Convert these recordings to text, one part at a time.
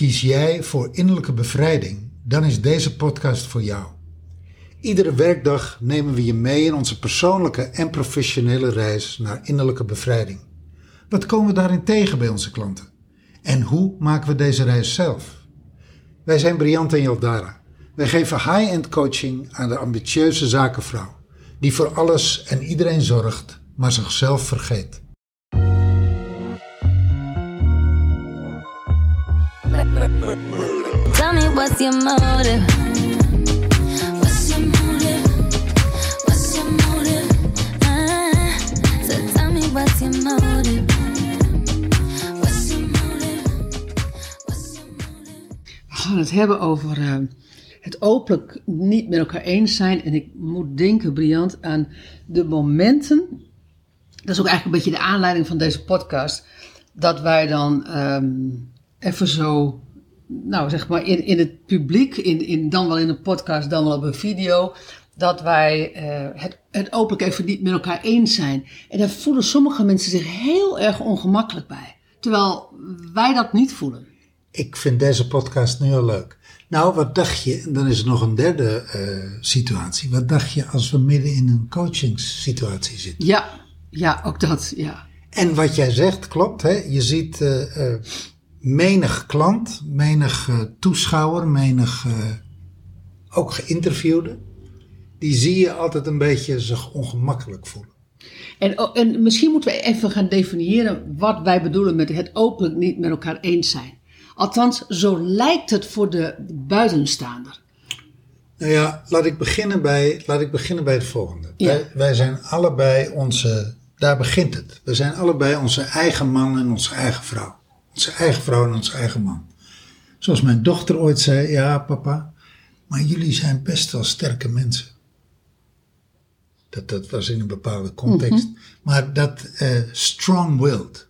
Kies jij voor innerlijke bevrijding, dan is deze podcast voor jou. Iedere werkdag nemen we je mee in onze persoonlijke en professionele reis naar innerlijke bevrijding. Wat komen we daarin tegen bij onze klanten? En hoe maken we deze reis zelf? Wij zijn Briant en Jaldara. Wij geven high-end coaching aan de ambitieuze zakenvrouw, die voor alles en iedereen zorgt, maar zichzelf vergeet. Tell me what's your motive? We gaan het hebben over eh, het openlijk niet met elkaar eens zijn. En ik moet denken, Briant, aan de momenten. Dat is ook eigenlijk een beetje de aanleiding van deze podcast. Dat wij dan ehm, even zo, nou zeg maar, in, in het publiek, in, in, dan wel in een podcast, dan wel op een video. Dat wij eh, het, het openlijk even niet met elkaar eens zijn. En daar voelen sommige mensen zich heel erg ongemakkelijk bij. Terwijl wij dat niet voelen. Ik vind deze podcast nu al leuk. Nou, wat dacht je, en dan is er nog een derde eh, situatie. Wat dacht je als we midden in een coachingssituatie zitten? Ja, ja, ook dat, ja. En wat jij zegt klopt. Hè? Je ziet eh, menig klant, menig eh, toeschouwer, menig eh, ook geïnterviewde. Die zie je altijd een beetje zich ongemakkelijk voelen. En, oh, en misschien moeten we even gaan definiëren wat wij bedoelen met het openlijk niet met elkaar eens zijn. Althans, zo lijkt het voor de buitenstaander. Nou ja, laat ik beginnen bij, laat ik beginnen bij het volgende. Ja. Wij, wij zijn allebei onze, daar begint het. We zijn allebei onze eigen man en onze eigen vrouw. Onze eigen vrouw en onze eigen man. Zoals mijn dochter ooit zei, ja papa, maar jullie zijn best wel sterke mensen. Dat, dat was in een bepaalde context. Maar dat eh, strong-willed,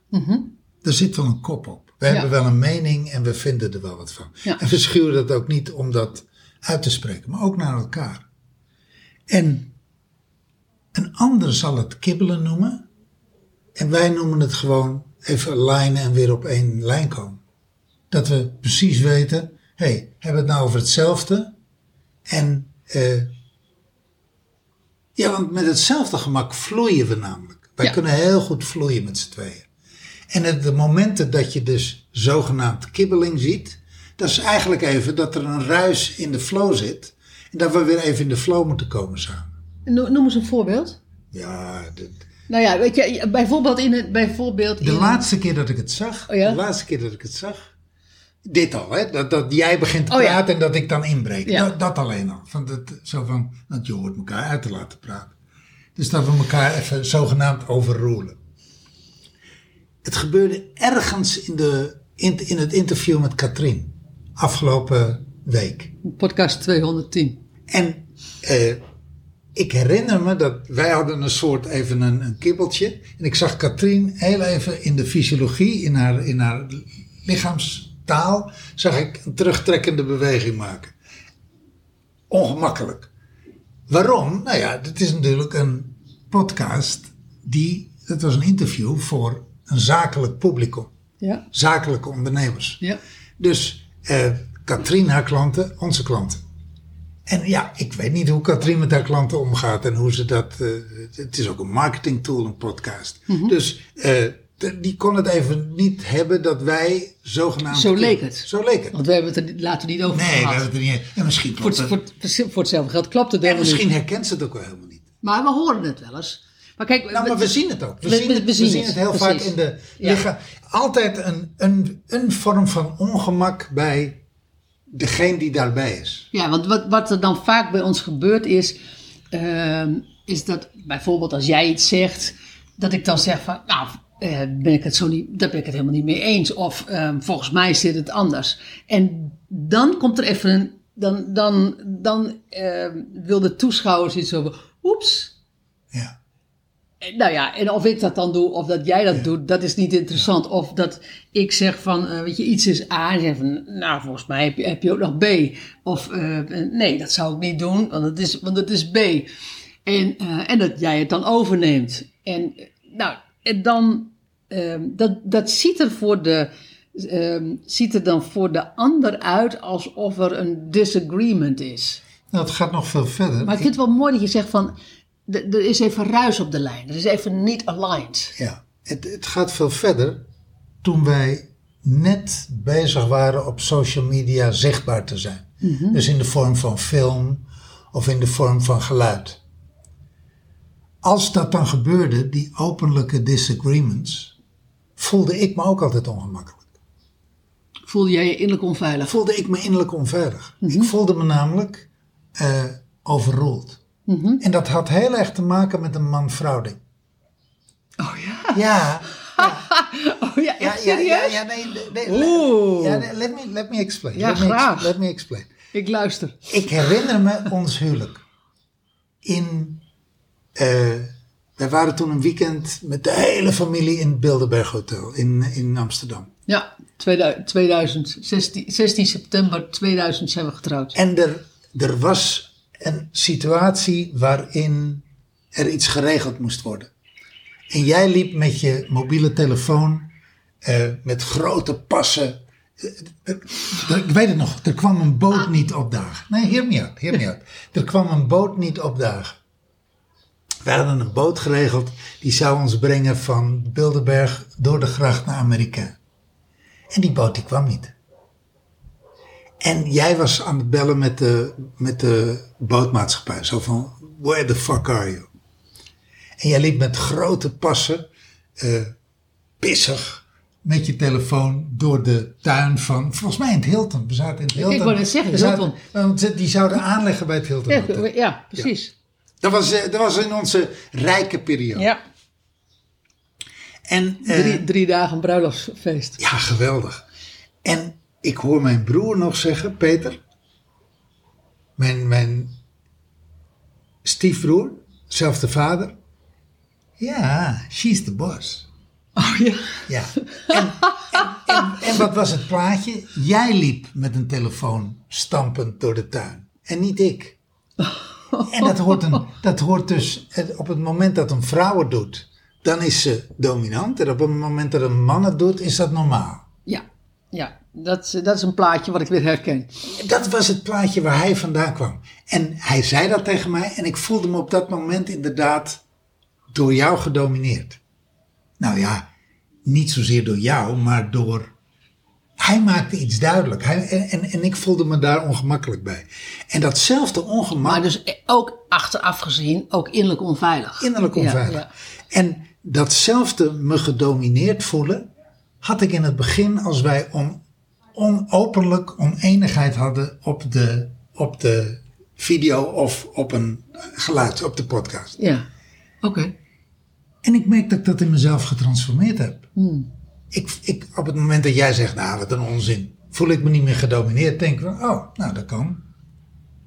daar zit wel een kop op. We Ja. hebben wel een mening en we vinden er wel wat van. Ja. En we schuwen dat ook niet om dat uit te spreken, maar ook naar elkaar. En een ander zal het kibbelen noemen. En wij noemen het gewoon even lijnen en weer op één lijn komen. Dat we precies weten, hé, hey, hebben we het nou over hetzelfde? En eh, ja, want met hetzelfde gemak vloeien we namelijk. Wij Ja. kunnen heel goed vloeien met z'n tweeën. En het- de momenten dat je dus zogenaamd kibbeling ziet, dat is eigenlijk even dat er een ruis in de flow zit. En dat we weer even in de flow moeten komen samen. No- Noem eens een voorbeeld. Ja, de, Nou ja, weet je, bijvoorbeeld in het, bijvoorbeeld de in, laatste keer dat ik het zag, Oh ja? de laatste keer dat ik het zag, dit al, hè? Dat, dat jij begint te Oh ja. praten en dat ik dan inbreek. Ja. Dat, dat alleen al. Van dat, zo van, dat je hoort elkaar uit te laten praten. Dus dat we elkaar even zogenaamd overroelen. Het gebeurde ergens in, de, in, in het interview met Katrien. Afgelopen week. podcast 210. En eh, ik herinner me dat wij hadden een soort even een, een kibbeltje. En ik zag Katrien heel even in de fysiologie, in haar, in haar lichaamstaal, zag ik een terugtrekkende beweging maken. Ongemakkelijk. Waarom? Nou ja, dit is natuurlijk een podcast die, het was een interview voor een zakelijk publicum. Ja, Zakelijke ondernemers. ja. Dus eh Katrien, haar klanten, onze klanten. En ja, ik weet niet hoe Katrien met haar klanten omgaat en hoe ze dat. eh, het is ook een marketing tool, een podcast. Dus eh, die kon het even niet hebben dat wij zogenaamd. Zo leek het. Zo leek het. Want we hebben het er later niet over Nee, we gehad. hebben het er niet. En misschien Voor, klopt het- het. voor, het- voor hetzelfde geld klopt het En helemaal misschien niet. herkent ze het ook wel helemaal niet. Maar we horen het wel eens. Maar kijk, Nou, maar we zien het ook. We, we- zien, het, we zien zien het, het heel precies. vaak in de Ja. lichaam. Altijd een, een, een vorm van ongemak bij degene die daarbij is. Ja, want wat, wat er dan vaak bij ons gebeurt is, ehm, is dat bijvoorbeeld als jij iets zegt, dat ik dan zeg van, nou, eh, ben ik het zo niet, daar ben ik het helemaal niet mee eens. Of ehm, volgens mij zit het anders. En dan komt er even een, dan, dan, dan ehm, wil de toeschouwer iets over, oeps. Eh, Nou ja, en of ik dat dan doe of dat jij dat doet, dat is niet interessant. Of dat ik zeg van, eh, weet je, iets is A en zeg van, nou volgens mij heb je, heb je ook nog B. Of eh, nee, dat zou ik niet doen, want het is, want het is B. En, en dat jij het dan overneemt. En nou, en dan, eh, dat, dat ziet er voor de ehm, ziet er dan voor de ander uit alsof er een disagreement is. Nou, het gaat nog veel verder. Maar ik vind het wel mooi dat je zegt van, er is even ruis op de lijn. Er is even niet aligned. Ja, het, het gaat veel verder. Toen wij net bezig waren op social media zichtbaar te zijn. Dus in de vorm van film of in de vorm van geluid. Als dat dan gebeurde, die openlijke disagreements, voelde ik me ook altijd ongemakkelijk. Voelde jij je innerlijk onveilig? Voelde ik me innerlijk onveilig. Ik voelde me namelijk eh overroeld. En dat had heel erg te maken met een man-vrouw ding. Oh ja? Ja, Oh ja, echt serieus? ja, nee, nee, Oeh. ja, nee, let, me, let me explain. Ja, let me graag. let me explain. Ik luister. Ik herinner me ons huwelijk. In, eh wij waren toen een weekend met de hele familie in het Bilderberg Hotel in, in Amsterdam. Ja, 2000, 2016, 16 september 2000 zijn we getrouwd. En er, er was een situatie waarin er iets geregeld moest worden. En jij liep met je mobiele telefoon eh, met grote passen. Eh, eh, ik weet het nog, er kwam een boot niet opdagen. Nee, hear me out, hear me out. Er kwam een boot niet opdagen. We hadden een boot geregeld, die zou ons brengen van Bilderberg door de gracht naar Amerika. En die boot die kwam niet. En jij was aan het bellen met de, met de bootmaatschappij. Zo van, where the fuck are you? En jij liep met grote passen, eh, pissig, met je telefoon door de tuin van, volgens mij in het Hilton. We zaten in het Hilton. wou net zeggen, We zaten- Hilton. Want die zouden aanleggen bij het Hilton. Ja precies. Dat, was, eh, dat was in onze rijke periode. Ja. En, eh, Drie, drie dagen bruiloftsfeest. Ja, geweldig. En ik hoor mijn broer nog zeggen, Peter, mijn, mijn stiefbroer, zelfde vader. Ja, she's the boss. Oh ja. Ja. En, en, en, en wat was het plaatje? Jij liep met een telefoon stampend door de tuin. En niet ik. En dat hoort, een, dat hoort dus, op het moment dat een vrouw het doet, dan is ze dominant. En op het moment dat een man het doet, is dat normaal. Ja, ja. Dat, is- dat is een plaatje wat ik weer herken. Dat was het plaatje waar hij vandaan kwam. En hij zei dat tegen mij en ik voelde me op dat moment inderdaad door jou gedomineerd. Nou ja, niet zozeer door jou, maar door. Hij maakte iets duidelijk. Hij, en, en, en ik voelde me daar ongemakkelijk bij. En datzelfde ongemak. Maar dus ook achteraf gezien ook innerlijk onveilig. Innerlijk onveilig. ja. En datzelfde me gedomineerd voelen, had ik in het begin als wij on, onopenlijk oneenigheid hadden op de, op de video of op een geluid, op de podcast. Ja, oké. En ik merk dat ik dat in mezelf getransformeerd heb. Ik, ik, op het moment dat jij zegt, nou wat een onzin, voel ik me niet meer gedomineerd, denk ik van, oh, nou dat kan.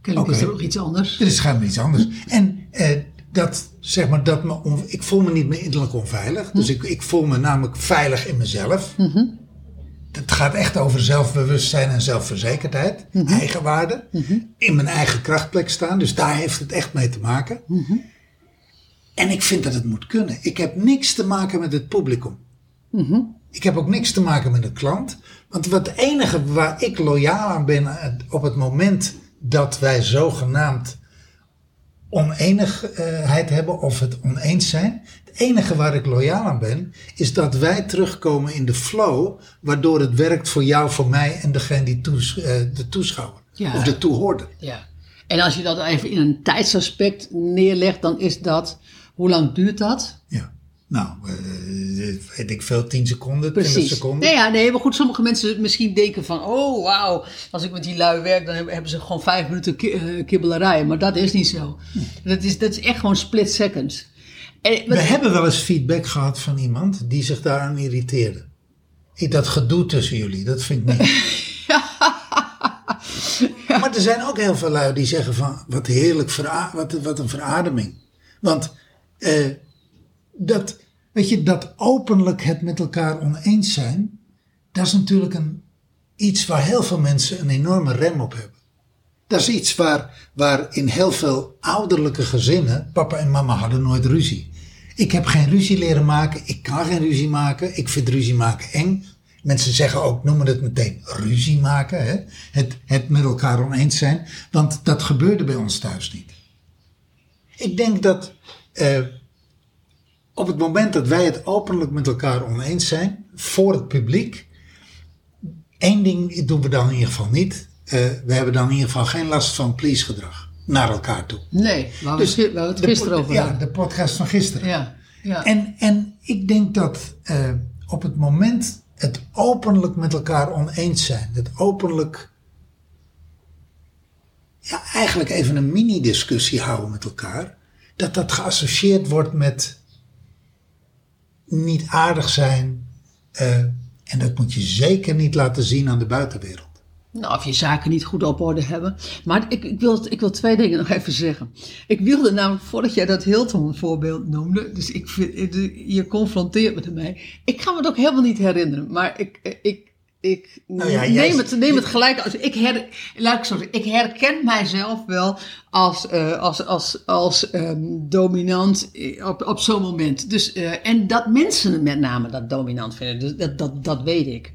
Kennelijk is Oké. er nog iets anders. Er is schijnbaar iets anders. En eh, dat, zeg maar, dat me on- ik voel me niet meer innerlijk onveilig. Dus ik, ik voel me namelijk veilig in mezelf. Het gaat echt over zelfbewustzijn en zelfverzekerdheid. Eigenwaarde. In mijn eigen krachtplek staan. Dus daar heeft het echt mee te maken. En ik vind dat het moet kunnen. Ik heb niks te maken met het publicum. Ik heb ook niks te maken met de klant. Want wat het enige waar ik loyaal aan ben eh, op het moment dat wij zogenaamd oneenigheid hebben of het oneens zijn. Het enige waar ik loyaal aan ben, is dat wij terugkomen in de flow, waardoor het werkt voor jou, voor mij en degene die toes, eh, de toeschouwer Ja. of de toehoorder. Ja. En als je dat even in een tijdsaspect neerlegt, dan is dat... Hoe lang duurt dat? Ja. Nou, eh, weet ik veel, 10 seconden, 20 Precies. seconden. Nee, ja, nee, maar goed, sommige mensen misschien denken van... Oh, wauw, als ik met die lui werk, dan hebben ze gewoon vijf minuten eh, kibbelarij. Maar dat is niet zo. Dat, is, dat is echt gewoon split seconds. En, We hebben wel eens feedback gehad van iemand die zich daaraan irriteerde. Ik, dat gedoe tussen jullie, dat vind ik niet. Maar er zijn ook heel veel lui die zeggen van, wat heerlijk, wat, wat een verademing. Want eh, dat, weet je, dat openlijk het met elkaar oneens zijn, dat is natuurlijk een, iets waar heel veel mensen een enorme rem op hebben. Dat is iets waar, waar in heel veel ouderlijke gezinnen, papa en mama hadden nooit ruzie. Ik heb geen ruzie leren maken, ik kan geen ruzie maken, ik vind ruzie maken eng. Mensen zeggen ook, noemen het meteen ruzie maken. Hè? Het, het met elkaar oneens zijn. Want dat gebeurde bij ons thuis niet. Ik denk dat eh, op het moment dat wij het openlijk met elkaar oneens zijn, voor het publiek, één ding doen we dan in ieder geval niet. Eh, we hebben dan in ieder geval geen last van please gedrag naar elkaar toe. Nee, waar Dus we het gisteren over Ja, de podcast van gisteren. Ja, ja. En, en ik denk dat eh, op het moment het openlijk met elkaar oneens zijn, het openlijk, ja, eigenlijk even een mini-discussie houden met elkaar, dat dat geassocieerd wordt met niet aardig zijn. eh, en dat moet je zeker niet laten zien aan de buitenwereld. Nou, of je zaken niet goed op orde hebben. Maar ik, ik, wil, ik wil twee dingen nog even zeggen. Ik wilde namelijk, voordat jij dat Hilton voorbeeld noemde, dus ik vind, je confronteert me ermee. Ik ga me het ook helemaal niet herinneren, maar ik, ik, ik Nou ja, jij- neem, het, neem het gelijk als. Ik, her, laat ik zo zeggen, ik herken mijzelf wel als, eh, als, als, als ehm, dominant eh, op, op zo'n moment. Dus, eh, en dat mensen met name dat dominant vinden, dus dat, dat, dat weet ik.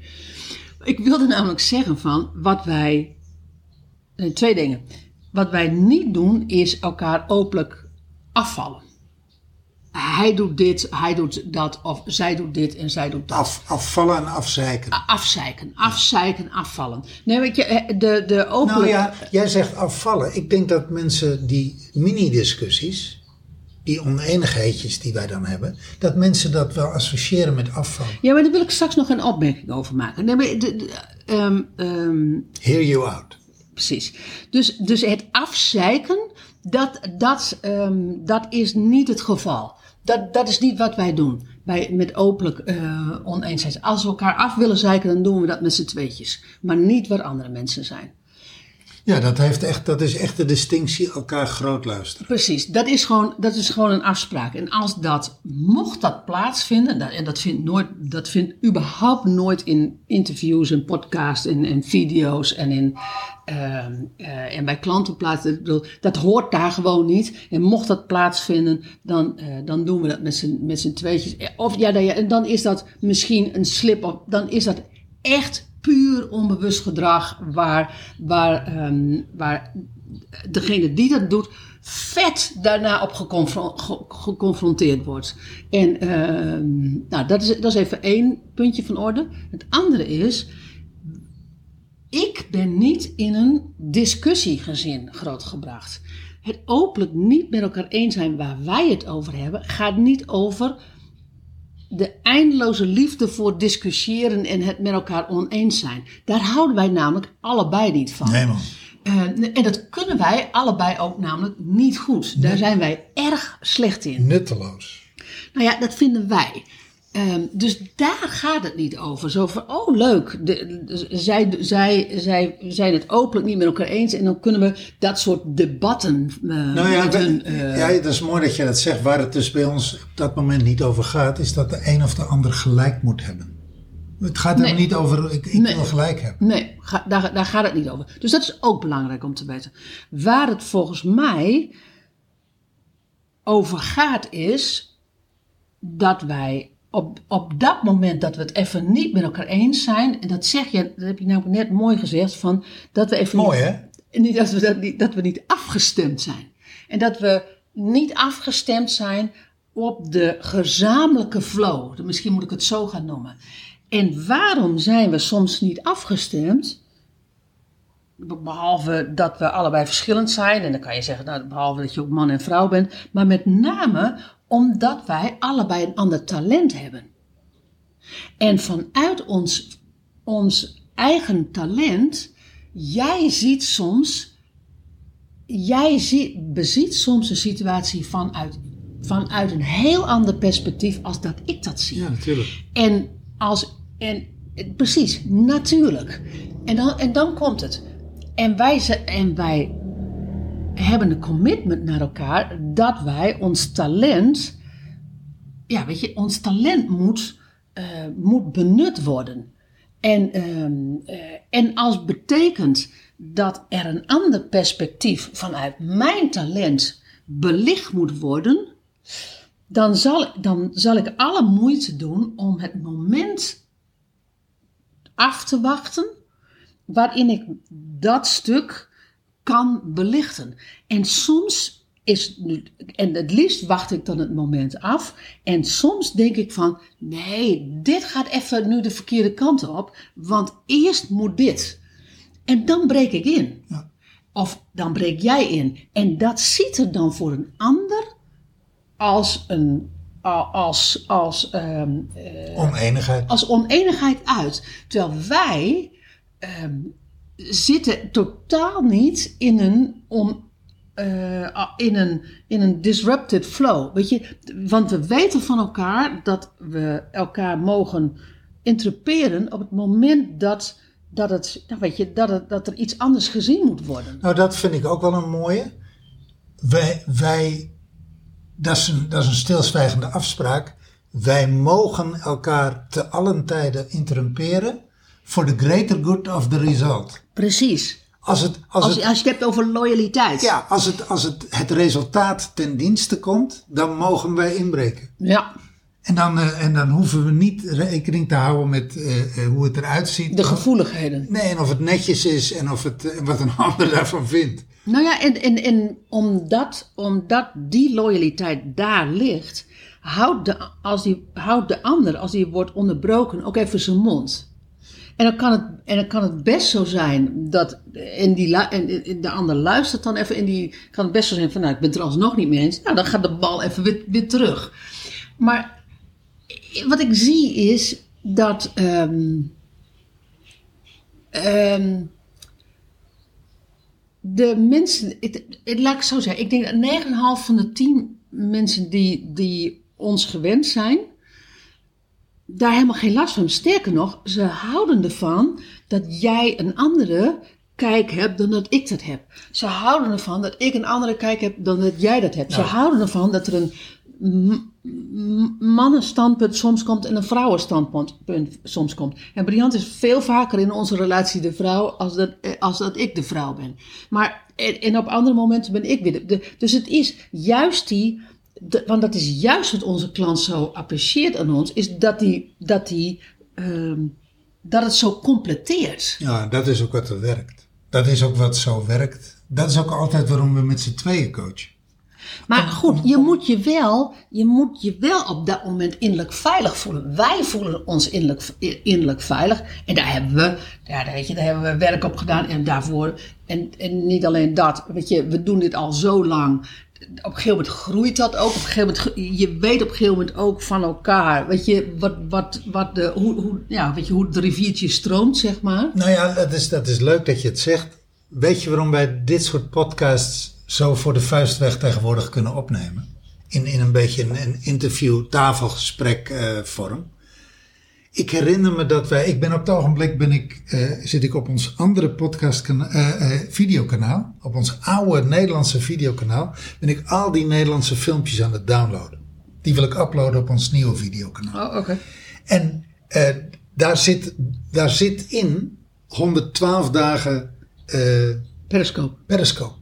Ik wilde namelijk zeggen van wat wij. Twee dingen. Wat wij niet doen is elkaar openlijk afvallen. Hij doet dit, hij doet dat, of zij doet dit en zij doet dat. Af, afvallen en afzeiken. Afzeiken, afzeiken, afvallen. Nee, weet je, eh, de, de openlijk... Nou ja, jij zegt afvallen. Ik denk dat mensen die mini-discussies, die oneenigheidjes die wij dan hebben, dat mensen dat wel associëren met afvallen. Ja, maar daar wil ik straks nog een opmerking over maken. Nee, maar de, de- ehm, ehm, Hear you out. precies. Dus, dus het afzeiken, dat, dat, ehm, dat is niet het geval. Dat, dat is niet wat wij doen bij, met openlijk eh oneensheid. Als we elkaar af willen zeiken, dan doen we dat met z'n tweetjes. Maar niet waar andere mensen zijn. Ja, dat, heeft echt, dat is echt de distinctie elkaar groot luisteren. Precies, dat is, gewoon, dat is gewoon een afspraak. En als dat, mocht dat plaatsvinden, dat, en dat vindt, nooit, dat vindt überhaupt nooit in interviews en podcasts en, en video's en, in, ehm, eh, en bij klanten plaats. Dat hoort daar gewoon niet. En mocht dat plaatsvinden, dan, eh, dan doen we dat met z'n, tweetjes. Of ja, dan- en dan is dat misschien een slip, of dan is dat echt puur onbewust gedrag waar, waar, ehm, waar degene die dat doet vet daarna op geconfro- ge- geconfronteerd wordt. En ehm, nou, dat, is, dat is even één puntje van orde. Het andere is, ik ben niet in een discussiegezin grootgebracht. Het openlijk niet met elkaar eens zijn waar wij het over hebben, gaat niet over de eindeloze liefde voor discussiëren en het met elkaar oneens zijn. Daar houden wij namelijk allebei niet van. Nee man. Eh, en dat kunnen wij allebei ook namelijk niet goed. Daar zijn wij erg slecht in. Nutteloos. Nou ja, dat vinden wij. Ehm, dus daar gaat het niet over. Zo van, oh leuk, de, de- zij, zij, zij zijn het openlijk niet met elkaar eens. En dan kunnen we dat soort debatten eh, Nou ja, hun... eh, ja, dat is mooi dat je dat zegt. Waar het dus bij ons op dat moment niet over gaat, is dat de een of de ander gelijk moet hebben. Het gaat er Nee. niet over, ik, ik Nee. wil gelijk hebben. Nee, ga- daar, daar gaat het niet over. Dus dat is ook belangrijk om te weten. Waar het volgens mij over gaat is dat wij op, op dat moment dat we het even niet met elkaar eens zijn, en dat zeg je, dat heb je nou net mooi gezegd, van dat we even Mooi niet, hè? niet, dat, we, dat, niet, dat we niet afgestemd zijn. En dat we niet afgestemd zijn op de gezamenlijke flow. Misschien moet ik het zo gaan noemen. En waarom zijn we soms niet afgestemd? Behalve dat we allebei verschillend zijn. En dan kan je zeggen, nou, behalve dat je ook man en vrouw bent. Maar met name omdat wij allebei een ander talent hebben. En vanuit ons, ons eigen talent, jij ziet soms, jij ziet, beziet soms een situatie vanuit, vanuit een heel ander perspectief als dat ik dat zie. Ja, natuurlijk. En als, en precies, natuurlijk. En dan, en dan komt het. En wij, en wij hebben een commitment naar elkaar dat wij ons talent, ja, weet je, ons talent moet, eh, moet benut worden. En, ehm, eh, en als betekent dat er een ander perspectief vanuit mijn talent belicht moet worden, dan zal, dan zal ik alle moeite doen om het moment af te wachten, waarin ik dat stuk kan belichten. En soms is nu, en het liefst wacht ik dan het moment af. En soms denk ik van, nee, dit gaat even nu de verkeerde kant op, want eerst moet dit. En dan breek ik in. Ja. Of dan breek jij in. En dat ziet er dan voor een ander als een als, als, ehm, Oneenigheid. als oneenigheid uit. Terwijl wij ehm, zitten totaal niet in een, on, eh, in, een, in een disrupted flow. Weet je? Want we weten van elkaar dat we elkaar mogen interpreteren op het moment dat, dat, het, nou weet je, dat, het, dat er iets anders gezien moet worden. Nou, dat vind ik ook wel een mooie. Wij, wij dat, is een, dat is een stilzwijgende afspraak. Wij mogen elkaar te allen tijden interrumperen for the greater good of the result. Precies. Als het, als Als, het, als je het hebt over loyaliteit. ja, als het, als het, het resultaat ten dienste komt, dan mogen wij inbreken. Ja. En dan, eh, en dan hoeven we niet rekening te houden met eh, eh, hoe het eruit ziet. De gevoeligheden. Nee, en of het netjes is en of het, wat een ander daarvan vindt. Nou ja, en, en, en omdat, omdat die loyaliteit daar ligt, houdt de, als die, houdt de ander, als die wordt onderbroken, ook even zijn mond. En dan kan het, en dan kan het best zo zijn dat en die, en, de ander luistert dan even en die kan het best zo zijn van nou, ik ben het er alsnog niet mee eens. Nou, dan gaat de bal even weer, weer terug. Maar wat ik zie is dat ehm, ehm, de mensen, het, het, laat ik zo zeggen, ik denk dat 9,5 van de 10 mensen die, die ons gewend zijn, daar helemaal geen last van. Sterker nog, ze houden ervan dat jij een andere kijk hebt dan dat ik dat heb. Ze houden ervan dat ik een andere kijk heb dan dat jij dat hebt. Ze houden ervan dat er een mannenstandpunt soms komt en een vrouwenstandpunt punt soms komt. En Briant is veel vaker in onze relatie de vrouw als dat, eh, als dat ik de vrouw ben. Maar en, en op andere momenten ben ik weer de, de- Dus het is juist die, de- want dat is juist wat onze klant zo apprecieert aan ons, is dat die, dat die, ehm, dat het zo completeert. Ja, dat is ook wat er werkt. Dat is ook wat zo werkt. Dat is ook altijd waarom we met z'n tweeën coachen. Maar goed, je moet je wel, je moet je wel op dat moment innerlijk veilig voelen. Wij voelen ons innerlijk, innerlijk veilig. En daar hebben we, ja, daar, weet je, daar hebben we werk op gedaan. En daarvoor, en, en niet alleen dat, weet je, we doen dit al zo lang. Op een gegeven moment groeit dat ook. Op een gegeven moment, je weet op een gegeven moment ook van elkaar. Weet je, wat, wat, wat de, hoe, hoe, ja, weet je, hoe het riviertje stroomt, zeg maar. Nou ja, dat is, dat is leuk dat je het zegt. Weet je waarom wij dit soort podcasts zo voor de vuistweg tegenwoordig kunnen opnemen? In, in een beetje een, een interview, tafelgesprek eh, vorm. Ik herinner me dat wij, ik ben op het ogenblik ben ik, eh, zit ik op ons andere podcast eh, eh, videokanaal, op ons oude Nederlandse videokanaal, ben ik al die Nederlandse filmpjes aan het downloaden. Die wil ik uploaden op ons nieuwe videokanaal. Oh, oké. En eh, daar, zit, daar zit in 112 dagen eh Periscope. Periscope.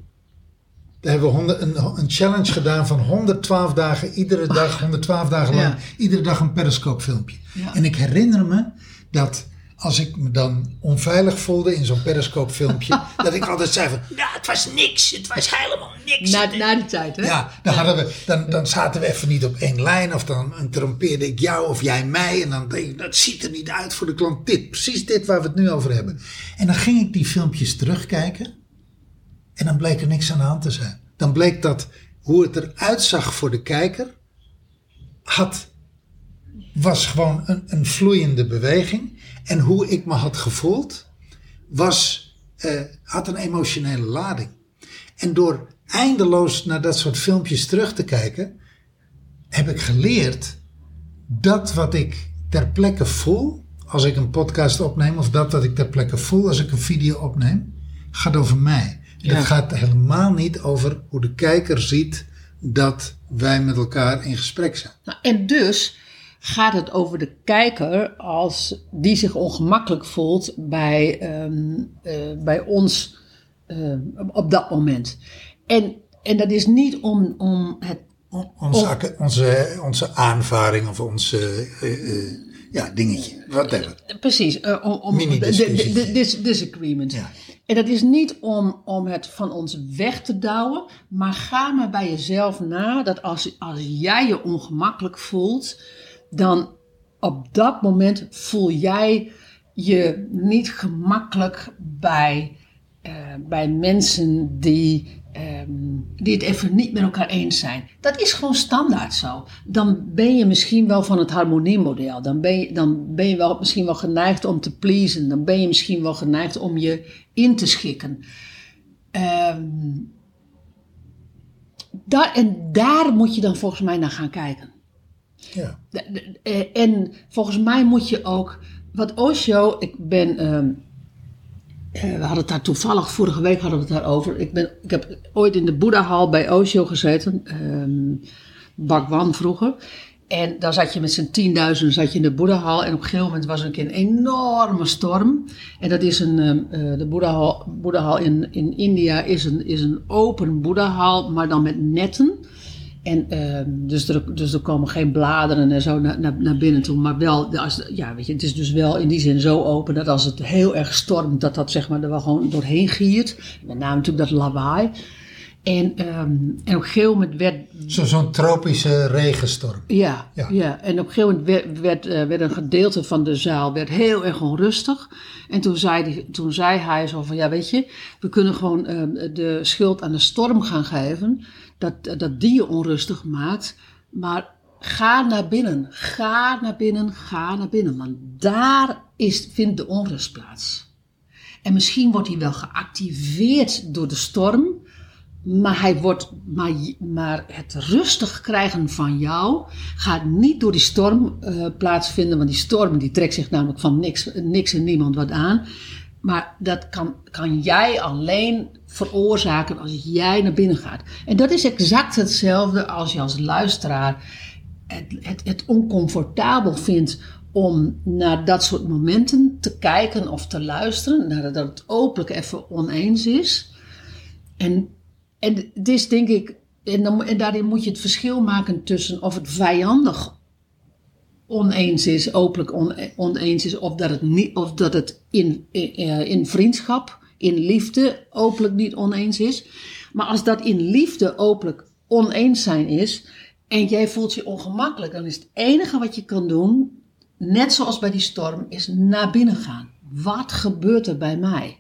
Daar hebben we honderd- een, een challenge gedaan van 112 dagen, iedere dag, 112 dagen lang, Ja. iedere dag een Periscope filmpje. Ja. En ik herinner me dat als ik me dan onveilig voelde in zo'n Periscope filmpje, dat ik altijd zei van, ja, het was niks, het was helemaal niks. Na, na die tijd, hè? Ja, dan, hadden we, dan, dan zaten we even niet op één lijn. Of dan interrompeerde ik jou of jij mij. En dan denk ik, dat ziet er niet uit voor de klant. Dit, precies dit waar we het nu over hebben. En dan ging ik die filmpjes terugkijken. En dan bleek er niks aan de hand te zijn. Dan bleek dat hoe het eruit zag voor de kijker. Had, was gewoon een, een vloeiende beweging. En hoe ik me had gevoeld. Was, eh, had een emotionele lading. En door eindeloos naar dat soort filmpjes terug te kijken, heb ik geleerd dat wat ik ter plekke voel als ik een podcast opneem, of dat wat ik ter plekke voel als ik een video opneem, gaat over mij. Ja. Het gaat helemaal niet over hoe de kijker ziet dat wij met elkaar in gesprek zijn. Nou, en dus gaat het over de kijker als die zich ongemakkelijk voelt bij, ehm, eh, bij ons ehm, op dat moment. En, en dat is niet om, om het. Onze, om- onze, onze aanvaring of onze, eh, Ja, dingetje. Whatever. Precies, om, om Mini-discussietje. de- de- de- dis- disagreement. Ja. En dat is niet om, om het van ons weg te douwen, maar ga maar bij jezelf na dat als, als jij je ongemakkelijk voelt, dan op dat moment voel jij je niet gemakkelijk bij, eh, bij mensen die, ehm, die het even niet met elkaar eens zijn. Dat is gewoon standaard zo. Dan ben je misschien wel van het harmoniemodel. Dan ben je, dan ben je wel, misschien wel geneigd om te pleasen. Dan ben je misschien wel geneigd om je in te schikken. Ehm, daar, en daar moet je dan volgens mij naar gaan kijken. Ja. Eh, En volgens mij moet je ook, wat Osho, ik ben, ehm, eh, we hadden het daar toevallig, vorige week hadden we het daarover. Ik, ben, ik heb ooit in de Boeddha-hal bij Osho gezeten, ehm Bhagwan vroeger. En daar zat je met z'n tienduizenden zat je in de Boeddha-hal. En op een gegeven moment was er een enorme storm. En dat is een, ehm, eh, de Boeddha-hal Boeddha in, in India is een, is een open Boeddha-hal, maar dan met netten. En ehm, dus, er, dus er komen geen bladeren en zo naar, naar, naar binnen toe. Maar wel, als, ja, weet je, het is dus wel in die zin zo open dat als het heel erg stormt, dat dat zeg maar er wel gewoon doorheen giert. Met name natuurlijk dat lawaai. En, ehm, en op een gegeven moment werd, Zo- Zo'n tropische regenstorm. ja, Ja. ja. en op een gegeven moment werd, werd, eh, werd een gedeelte van de zaal werd heel erg onrustig. En toen zei, die, toen zei hij zo van, ja weet je, we kunnen gewoon eh, de schuld aan de storm gaan geven. Dat, dat die je onrustig maakt. Maar ga naar binnen, ga naar binnen, ga naar binnen. Want daar is, vindt de onrust plaats. En misschien wordt hij wel geactiveerd door de storm. Maar, hij wordt, maar, maar het rustig krijgen van jou gaat niet door die storm eh, plaatsvinden. Want die storm die trekt zich namelijk van niks, niks en niemand wat aan. Maar dat kan, kan jij alleen veroorzaken als jij naar binnen gaat. En dat is exact hetzelfde als je als luisteraar het, het, het oncomfortabel vindt om naar dat soort momenten te kijken of te luisteren. Nadat het openlijk even oneens is. En, en het denk ik, en, en daarin moet je het verschil maken tussen of het vijandig oneens is, openlijk one- oneens is, of dat het, niet, of dat het in, in, eh, in vriendschap, in liefde openlijk niet oneens is. Maar als dat in liefde openlijk oneens zijn is en jij voelt je ongemakkelijk, dan is het enige wat je kan doen, net zoals bij die storm, is naar binnen gaan. Wat gebeurt er bij mij?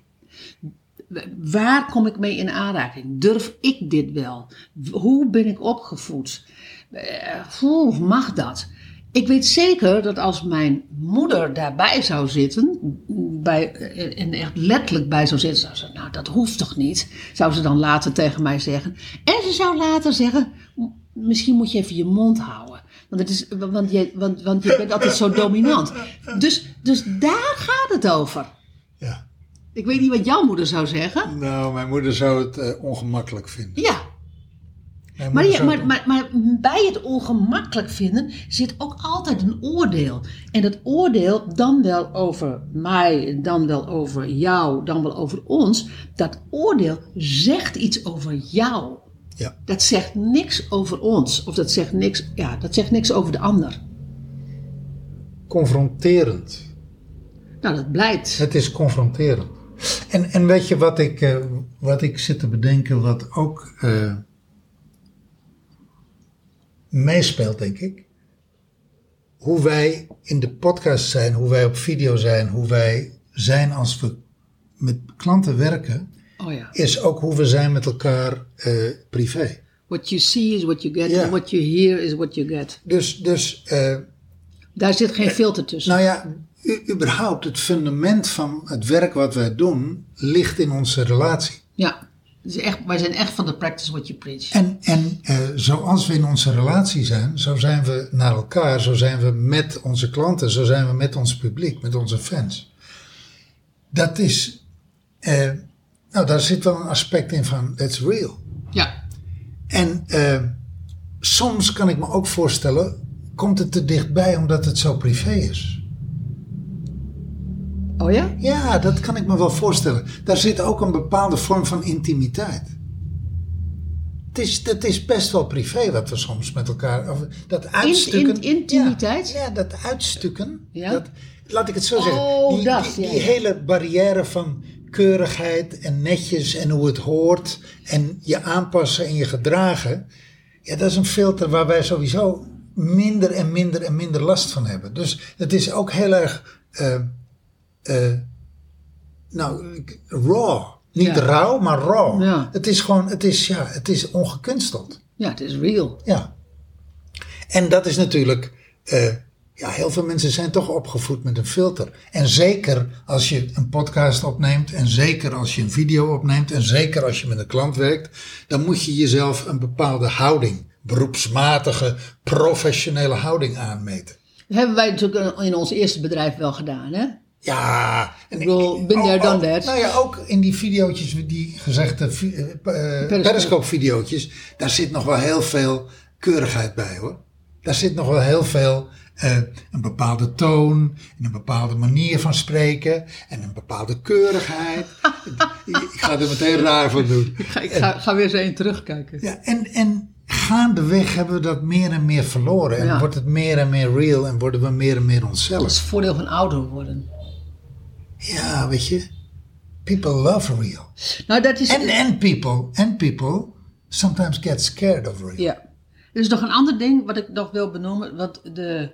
Waar kom ik mee in aanraking? Durf ik dit wel? Hoe ben ik opgevoed? Eh, Hoe mag dat? Ik weet zeker dat als mijn moeder daarbij zou zitten, bij, en echt letterlijk bij zou zitten, zou ze, nou dat hoeft toch niet? Zou ze dan later tegen mij zeggen. En ze zou later zeggen, "M- misschien moet je even je mond houden. Want, het is, want, je, want, want je bent altijd zo dominant. Dus, dus daar gaat het over. Ik weet niet wat jouw moeder zou zeggen. Nou, mijn moeder zou het eh, ongemakkelijk vinden. Ja, maar, ja, maar, maar, maar bij het ongemakkelijk vinden zit ook altijd een oordeel. En dat oordeel, dan wel over mij, dan wel over jou, dan wel over ons. Dat oordeel zegt iets over jou. Ja. Dat zegt niks over ons. Of dat zegt niks, ja, dat zegt niks over de ander. Confronterend. Nou, dat blijkt. Het is confronterend. En, en weet je wat ik, eh, wat ik zit te bedenken, wat ook eh, meespeelt, denk ik? Hoe wij in de podcast zijn, hoe wij op video zijn, hoe wij zijn als we met klanten werken, Oh ja. is ook hoe we zijn met elkaar eh, privé. What you see is what you get. And what you hear is what you get. Dus, dus Daar zit geen filter tussen. nou ja, überhaupt het fundament van het werk wat wij doen, ligt in onze relatie. Ja. Is echt, wij zijn echt van de practice what you preach. En, en eh, zoals we in onze relatie zijn, zo zijn we naar elkaar, zo zijn we met onze klanten, zo zijn we met ons publiek, met onze fans. Dat is, eh, nou daar zit wel een aspect in van, it's real. Ja. En eh, soms kan ik me ook voorstellen, komt het te dichtbij omdat het zo privé is. Oh ja? Ja, dat kan ik me wel voorstellen. Daar zit ook een bepaalde vorm van intimiteit. het is, dat is best wel privé wat we soms met elkaar. Of dat uitstukken. in- intimiteit? Ja, ja, dat uitstukken. Ja? Dat, laat ik het zo zeggen. Oh, die, dat, die, ja, die ja. hele barrière van keurigheid en netjes en hoe het hoort. En je aanpassen en je gedragen. Ja, dat is een filter waar wij sowieso minder en minder en minder last van hebben. Dus het is ook heel erg. eh, eh, nou, raw. Niet Ja. rauw, maar raw. Ja. Het is gewoon, het is, ja, het is ongekunsteld. Ja, het is real. Ja. En dat is natuurlijk, eh, ja, heel veel mensen zijn toch opgevoed met een filter. En zeker als je een podcast opneemt, en zeker als je een video opneemt, en zeker als je met een klant werkt, dan moet je jezelf een bepaalde houding, beroepsmatige, professionele houding aanmeten. Dat hebben wij natuurlijk in ons eerste bedrijf wel gedaan, hè? Ja, en Ik bedoel, been there, ook- done ook- that. Nou ja, ook in die video's, die gezegde eh, periscope-video's, daar zit nog wel heel veel keurigheid bij hoor. Daar zit nog wel heel veel, een bepaalde toon, en een bepaalde manier van spreken, en een bepaalde keurigheid. Ik ga er meteen raar van doen. Ik ga, ik ga, ga weer eens één terugkijken. Ja, en, en gaandeweg hebben we dat meer en meer verloren. En Ja. wordt het meer en meer real en worden we meer en meer Dat onszelf. is het voordeel van ouder worden. Ja, weet je. People love real. Nou, dat is... And, and people, and people sometimes get scared of real. Ja. Er is nog een ander ding wat ik nog wil benoemen. Want de,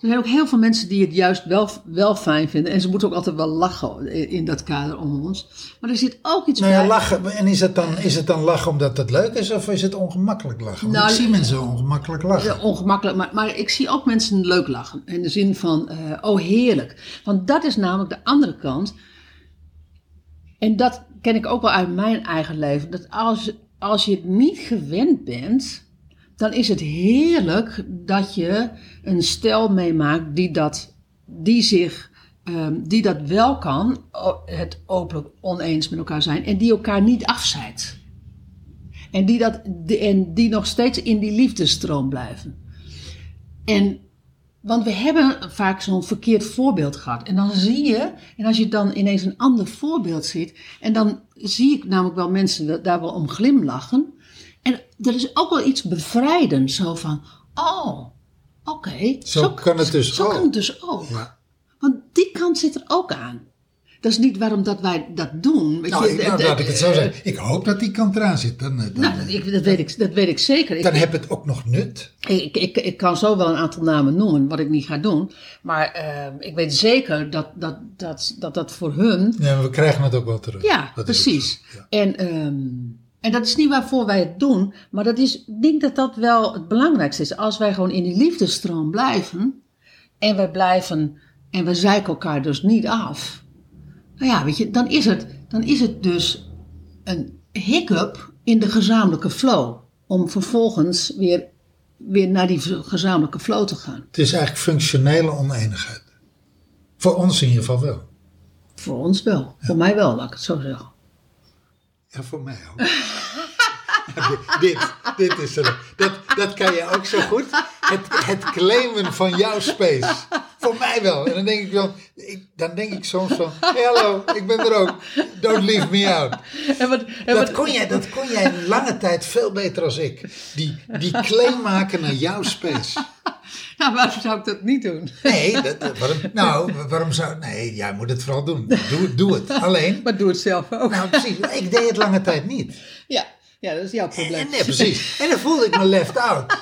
er zijn ook heel veel mensen die het juist wel, wel fijn vinden. En ze moeten ook altijd wel lachen in, in dat kader om ons. Maar er zit ook iets Nou ja, bij. lachen. En is het, dan, is het dan lachen omdat het leuk is of is het ongemakkelijk lachen? Want Nou, ik zie mensen ongemakkelijk lachen. Ja, ongemakkelijk, maar, maar ik zie ook mensen leuk lachen. In de zin van, eh, oh heerlijk. Want dat is namelijk de andere kant. En dat ken ik ook wel uit mijn eigen leven. Dat als, als je het niet gewend bent, dan is het heerlijk dat je een stel meemaakt die dat, die zich, ehm, die dat wel kan, het openlijk oneens met elkaar zijn en die elkaar niet afzeidt. En die, dat, en die nog steeds in die liefdesstroom blijven. En, want we hebben vaak zo'n verkeerd voorbeeld gehad. En dan zie je, en als je dan ineens een ander voorbeeld ziet, en dan zie ik namelijk wel mensen da- daar wel om glimlachen. En er is ook wel iets bevrijdends, zo van, oh, oké. Zo kan het dus Zo ook. kan het dus ook. Ja. Want die kant zit er ook aan. Dat is niet waarom dat wij dat doen. Weet Nou, je, ik, nou, laat ik het zo zeggen. Ik hoop dat die kant eraan zit. Dan, eh, dan, Nou, dat, ik, dat, weet ik, dat weet ik zeker. Ik, dan heb het ook nog nut. ik, ik, ik kan zo wel een aantal namen noemen, wat ik niet ga doen. Maar eh, ik weet zeker dat dat, dat, dat, dat voor hun. Ja, we krijgen het ook wel terug. Ja, Dat precies. zo, ja. En, ehm, en dat is niet waarvoor wij het doen. Maar dat is, ik denk dat dat wel het belangrijkste is. Als wij gewoon in die liefdesstroom blijven. En wij blijven. En we zeiken elkaar dus niet af. Nou ja, weet je, dan is het, dan is het dus een hiccup in de gezamenlijke flow. Om vervolgens weer, weer naar die gezamenlijke flow te gaan. Het is eigenlijk functionele oneenigheid. Voor ons in ieder geval wel. Voor ons wel. Voor mij wel, laat ik het zo zeggen. Ja, voor mij ook. Ja, dit, dit, is er. Dat, dat kan je ook zo goed. Het, het claimen van jouw space. Voor mij wel. En dan denk ik wel, ik, dan denk ik soms van, hey, hallo, ik ben er ook. Don't leave me out. En wat, en Dat wat, kon jij, dat kon jij lange tijd veel beter als ik. Die, die claim maken naar jouw space. nou, waarom zou ik dat niet doen? Nee, dat, waarom, nou, waarom zou... Nee, jij moet het vooral doen. Doe, doe het. Alleen, Maar doe het zelf ook. nou precies, ik deed het lange tijd niet. Ja, ja dat is jouw probleem. En, nee, precies. En dan voelde ik me left out.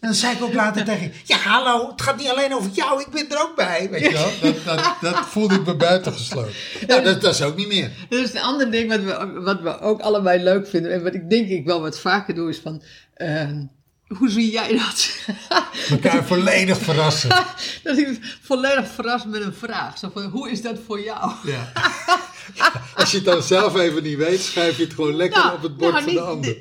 En dan zei ik ook later tegen je, ja hallo, het gaat niet alleen over jou, ik ben er ook bij. Weet je wel, dat, dat, dat voelde ik me buitengesloten. Nou, dat, dat is ook niet meer. Dat is een ander ding wat we, wat we ook allebei leuk vinden. En wat ik denk ik wel wat vaker doe is van... ehm, hoe zie jij dat? Elkaar volledig verrassen. dat ik volledig verrast met een vraag. Zo van, hoe is dat voor jou? Ja. Als je het dan zelf even niet weet, schrijf je het gewoon lekker op het bord nou, van de ander.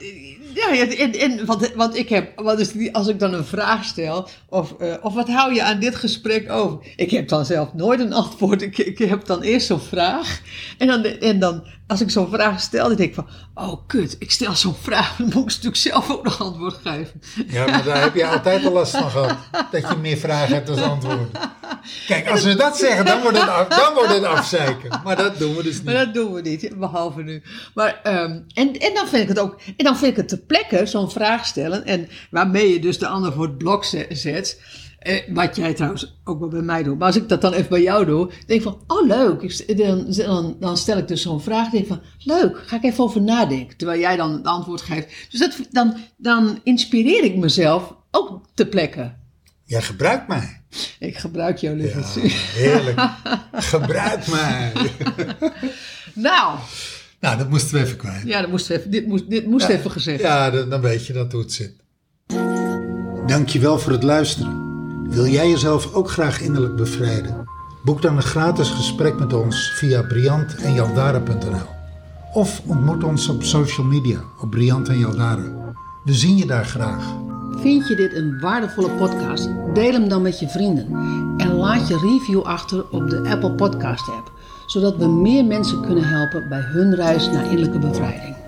Ja, en, en, want, want ik heb, wat is als ik dan een vraag stel, of, eh, of wat hou je aan dit gesprek over? Ik heb dan zelf nooit een antwoord. Ik, ik heb dan eerst zo'n vraag. En dan, en dan, als ik zo'n vraag stel, dan denk ik van, oh kut, ik stel zo'n vraag, dan moet ik natuurlijk zelf ook nog antwoord geven. Ja, maar daar heb je altijd al last van gehad. Dat je meer vragen hebt dan antwoorden. Kijk, als we dat zeggen, dan wordt het, af, dan wordt het afzeiken. Maar dat doen we dus Maar niet. dat doen we niet, behalve nu. Maar, ehm, en, en dan vind ik het ook, en dan vind ik het te plekke zo'n vraag stellen. En waarmee je dus de ander voor het blok ze- zet. Eh, wat jij trouwens ook wel bij mij doet. Maar als ik dat dan even bij jou doe, denk ik van, oh leuk. Ik Dan, dan, dan stel ik dus zo'n vraag. denk ik van, leuk, ga ik even over nadenken. Terwijl jij dan het antwoord geeft. Dus dat, dan, dan inspireer ik mezelf ook te plekken. Jij gebruikt mij. Ik gebruik jou, Ja, lieverd. heerlijk. Gebruik mij. Nou, Nou, dat moesten we even kwijt. ja, dat moest even, dit moest, dit moest even gezegd. Ja, dan, dan weet je dat hoe het zit. Dankjewel voor het luisteren. Wil jij jezelf ook graag innerlijk bevrijden? Boek dan een gratis gesprek met ons via briantenjaldara.nl Of ontmoet ons op social media op Briant en Jaldara. We zien je daar graag. Vind je dit een waardevolle podcast? Deel hem dan met je vrienden. En laat je review achter op de Apple Podcast app. Zodat we meer mensen kunnen helpen bij hun reis naar innerlijke bevrijding.